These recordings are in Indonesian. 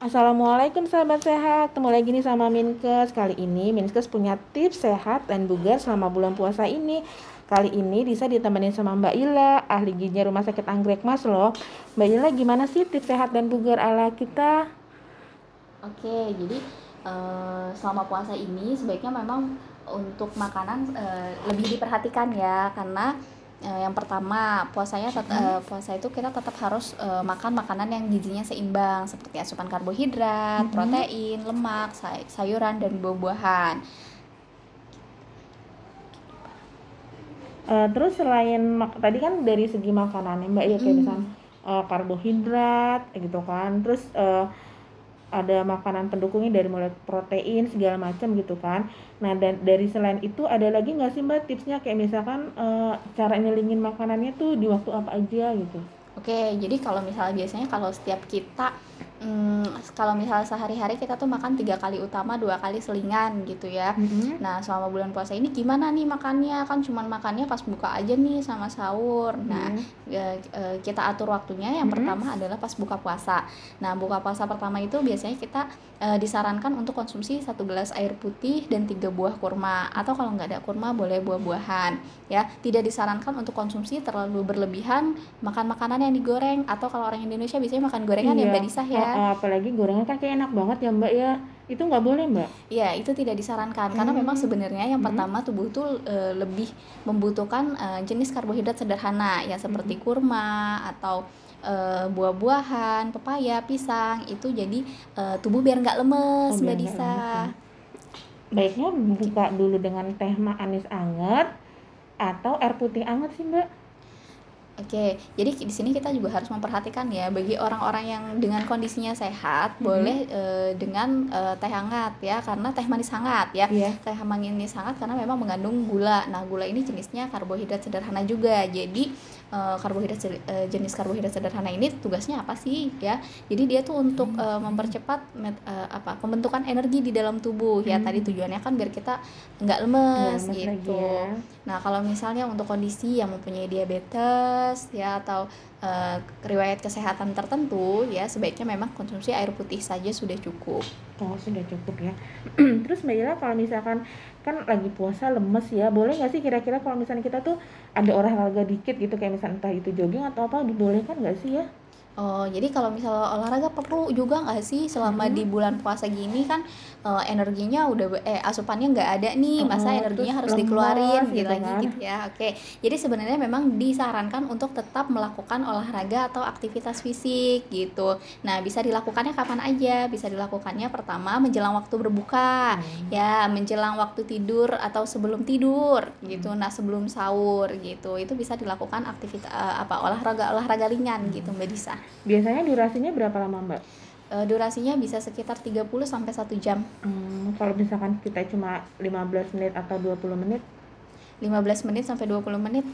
Assalamualaikum sahabat sehat, ketemu lagi nih sama Minkes. Kali ini Minkes punya tips sehat dan bugar selama bulan puasa ini. Kali ini bisa ditemenin sama Mbak Ila, ahli gizi rumah sakit Anggrek Mas loh. Mbak Ila gimana sih tips sehat dan bugar ala kita? Oke, jadi uh, selama puasa ini sebaiknya memang untuk makanan uh, lebih diperhatikan ya. Karena yang pertama puasanya tet uh, puasa itu kita tetap harus uh, makan makanan yang gizinya seimbang seperti asupan karbohidrat, hmm. protein, lemak, say sayuran dan buah-buahan. Uh, terus selain tadi kan dari segi makanan mbak ya kayak hmm. misalnya uh, karbohidrat gitu kan, terus uh, ada makanan pendukungnya dari mulai protein segala macam gitu kan. Nah dan dari selain itu ada lagi nggak sih mbak tipsnya? Kayak misalkan e, cara nyelingin makanannya tuh di waktu apa aja gitu oke jadi kalau misalnya biasanya kalau setiap kita hmm, kalau misalnya sehari-hari kita tuh makan tiga kali utama dua kali selingan gitu ya. Mm-hmm. nah selama bulan puasa ini gimana nih makannya? Kan cuman makannya pas buka aja nih sama sahur. Nah mm-hmm. e, e, kita atur waktunya. Yang mm-hmm. pertama adalah pas buka puasa. Nah buka puasa pertama itu biasanya kita e, disarankan untuk konsumsi satu gelas air putih dan tiga buah kurma. Atau kalau nggak ada kurma boleh buah-buahan ya. Tidak disarankan untuk konsumsi terlalu berlebihan makan makanan yang digoreng atau kalau orang Indonesia biasanya makan gorengan iya. yang mbak Disah ya uh, apalagi gorengan kan kayak enak banget ya mbak ya itu nggak boleh mbak Iya itu tidak disarankan hmm. karena memang sebenarnya yang hmm. pertama tubuh itu e, lebih membutuhkan e, jenis karbohidrat sederhana ya seperti hmm. kurma atau e, buah-buahan pepaya pisang itu jadi e, tubuh biar nggak lemes oh, mbak Disa ya. baiknya buka dulu dengan teh manis anget atau air putih anget sih mbak Oke, jadi di sini kita juga harus memperhatikan ya bagi orang-orang yang dengan kondisinya sehat mm-hmm. boleh e, dengan e, teh hangat ya karena teh manis hangat ya. Yeah. Teh manis hangat karena memang mengandung gula. Nah, gula ini jenisnya karbohidrat sederhana juga. Jadi e, karbohidrat e, jenis karbohidrat sederhana ini tugasnya apa sih ya? Jadi dia tuh untuk e, mempercepat met, e, apa pembentukan energi di dalam tubuh ya. Mm-hmm. Tadi tujuannya kan biar kita nggak lemes, lemes gitu. ya. Nah, kalau misalnya untuk kondisi yang mempunyai diabetes ya atau uh, riwayat kesehatan tertentu ya sebaiknya memang konsumsi air putih saja sudah cukup. Oh sudah cukup ya. Terus Mbak Ira kalau misalkan kan lagi puasa lemes ya, boleh nggak sih kira-kira kalau misalnya kita tuh ada olahraga dikit gitu kayak misalnya entah itu jogging atau apa dibolehkan nggak sih ya? Oh, jadi kalau misalnya olahraga perlu juga nggak sih selama hmm. di bulan puasa gini kan uh, energinya udah eh asupannya nggak ada nih, masa energinya harus dikeluarin gitu lagi kan? gitu ya. Oke. Jadi sebenarnya memang disarankan untuk tetap melakukan olahraga atau aktivitas fisik gitu. Nah, bisa dilakukannya kapan aja? Bisa dilakukannya pertama menjelang waktu berbuka, hmm. ya, menjelang waktu tidur atau sebelum tidur gitu. Hmm. Nah, sebelum sahur gitu. Itu bisa dilakukan aktivitas uh, apa olahraga-olahraga ringan gitu, Mbak Disa. Biasanya durasinya berapa lama, Mbak? Uh, durasinya bisa sekitar 30 sampai 1 jam. Hmm, kalau misalkan kita cuma 15 menit atau 20 menit? 15 menit sampai 20 menit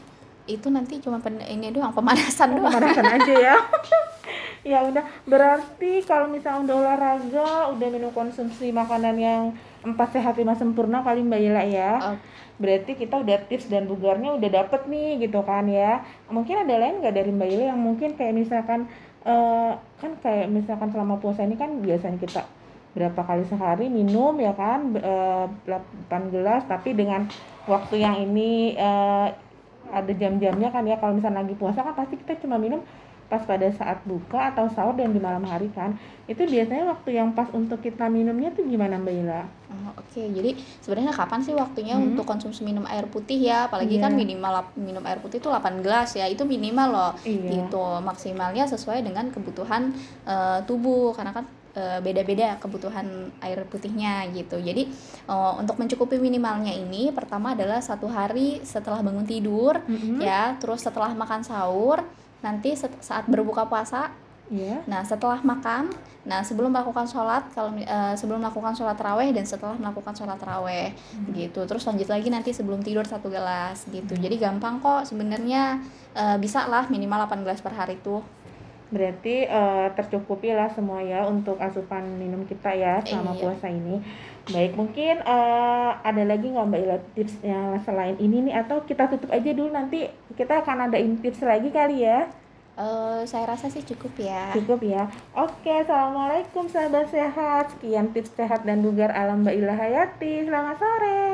itu nanti cuma pen, ini doang pemanasan oh, doang. Pemanasan aja ya. ya udah berarti kalau misalnya udah olahraga, udah minum konsumsi makanan yang empat sehat lima sempurna kali Mbak Yela ya. Okay. Berarti kita udah tips dan bugarnya udah dapet nih gitu kan ya. Mungkin ada lain nggak dari Mbak Yela yang mungkin kayak misalkan uh, kan kayak misalkan selama puasa ini kan biasanya kita berapa kali sehari minum ya kan? Eh, 8 gelas tapi dengan waktu yang ini uh, ada jam-jamnya kan ya. Kalau misalnya lagi puasa kan pasti kita cuma minum pas pada saat buka atau sahur dan di malam hari kan itu biasanya waktu yang pas untuk kita minumnya tuh gimana mbak Ila? Oh, Oke okay. jadi sebenarnya kapan sih waktunya hmm. untuk konsumsi minum air putih ya apalagi yeah. kan minimal minum air putih itu 8 gelas ya itu minimal loh yeah. gitu maksimalnya sesuai dengan kebutuhan uh, tubuh karena kan eh, beda-beda kebutuhan air putihnya gitu. Jadi uh, untuk mencukupi minimalnya ini pertama adalah satu hari setelah bangun tidur mm -hmm. ya, terus setelah makan sahur nanti saat berbuka puasa yeah. nah setelah makan nah sebelum melakukan sholat kalau uh, sebelum melakukan sholat raweh dan setelah melakukan sholat raweh hmm. gitu terus lanjut lagi nanti sebelum tidur satu gelas gitu hmm. jadi gampang kok sebenarnya uh, bisa lah minimal 8 gelas per hari tuh berarti uh, tercukupi lah semua ya untuk asupan minum kita ya selama iya. puasa ini baik mungkin uh, ada lagi nggak mbak Ila tipsnya selain ini nih atau kita tutup aja dulu nanti kita akan ada tips lagi kali ya Uh, saya rasa sih cukup ya. Cukup ya. Oke, assalamualaikum sahabat sehat. Sekian tips sehat dan bugar alam Mbak Ila Hayati. Selamat sore.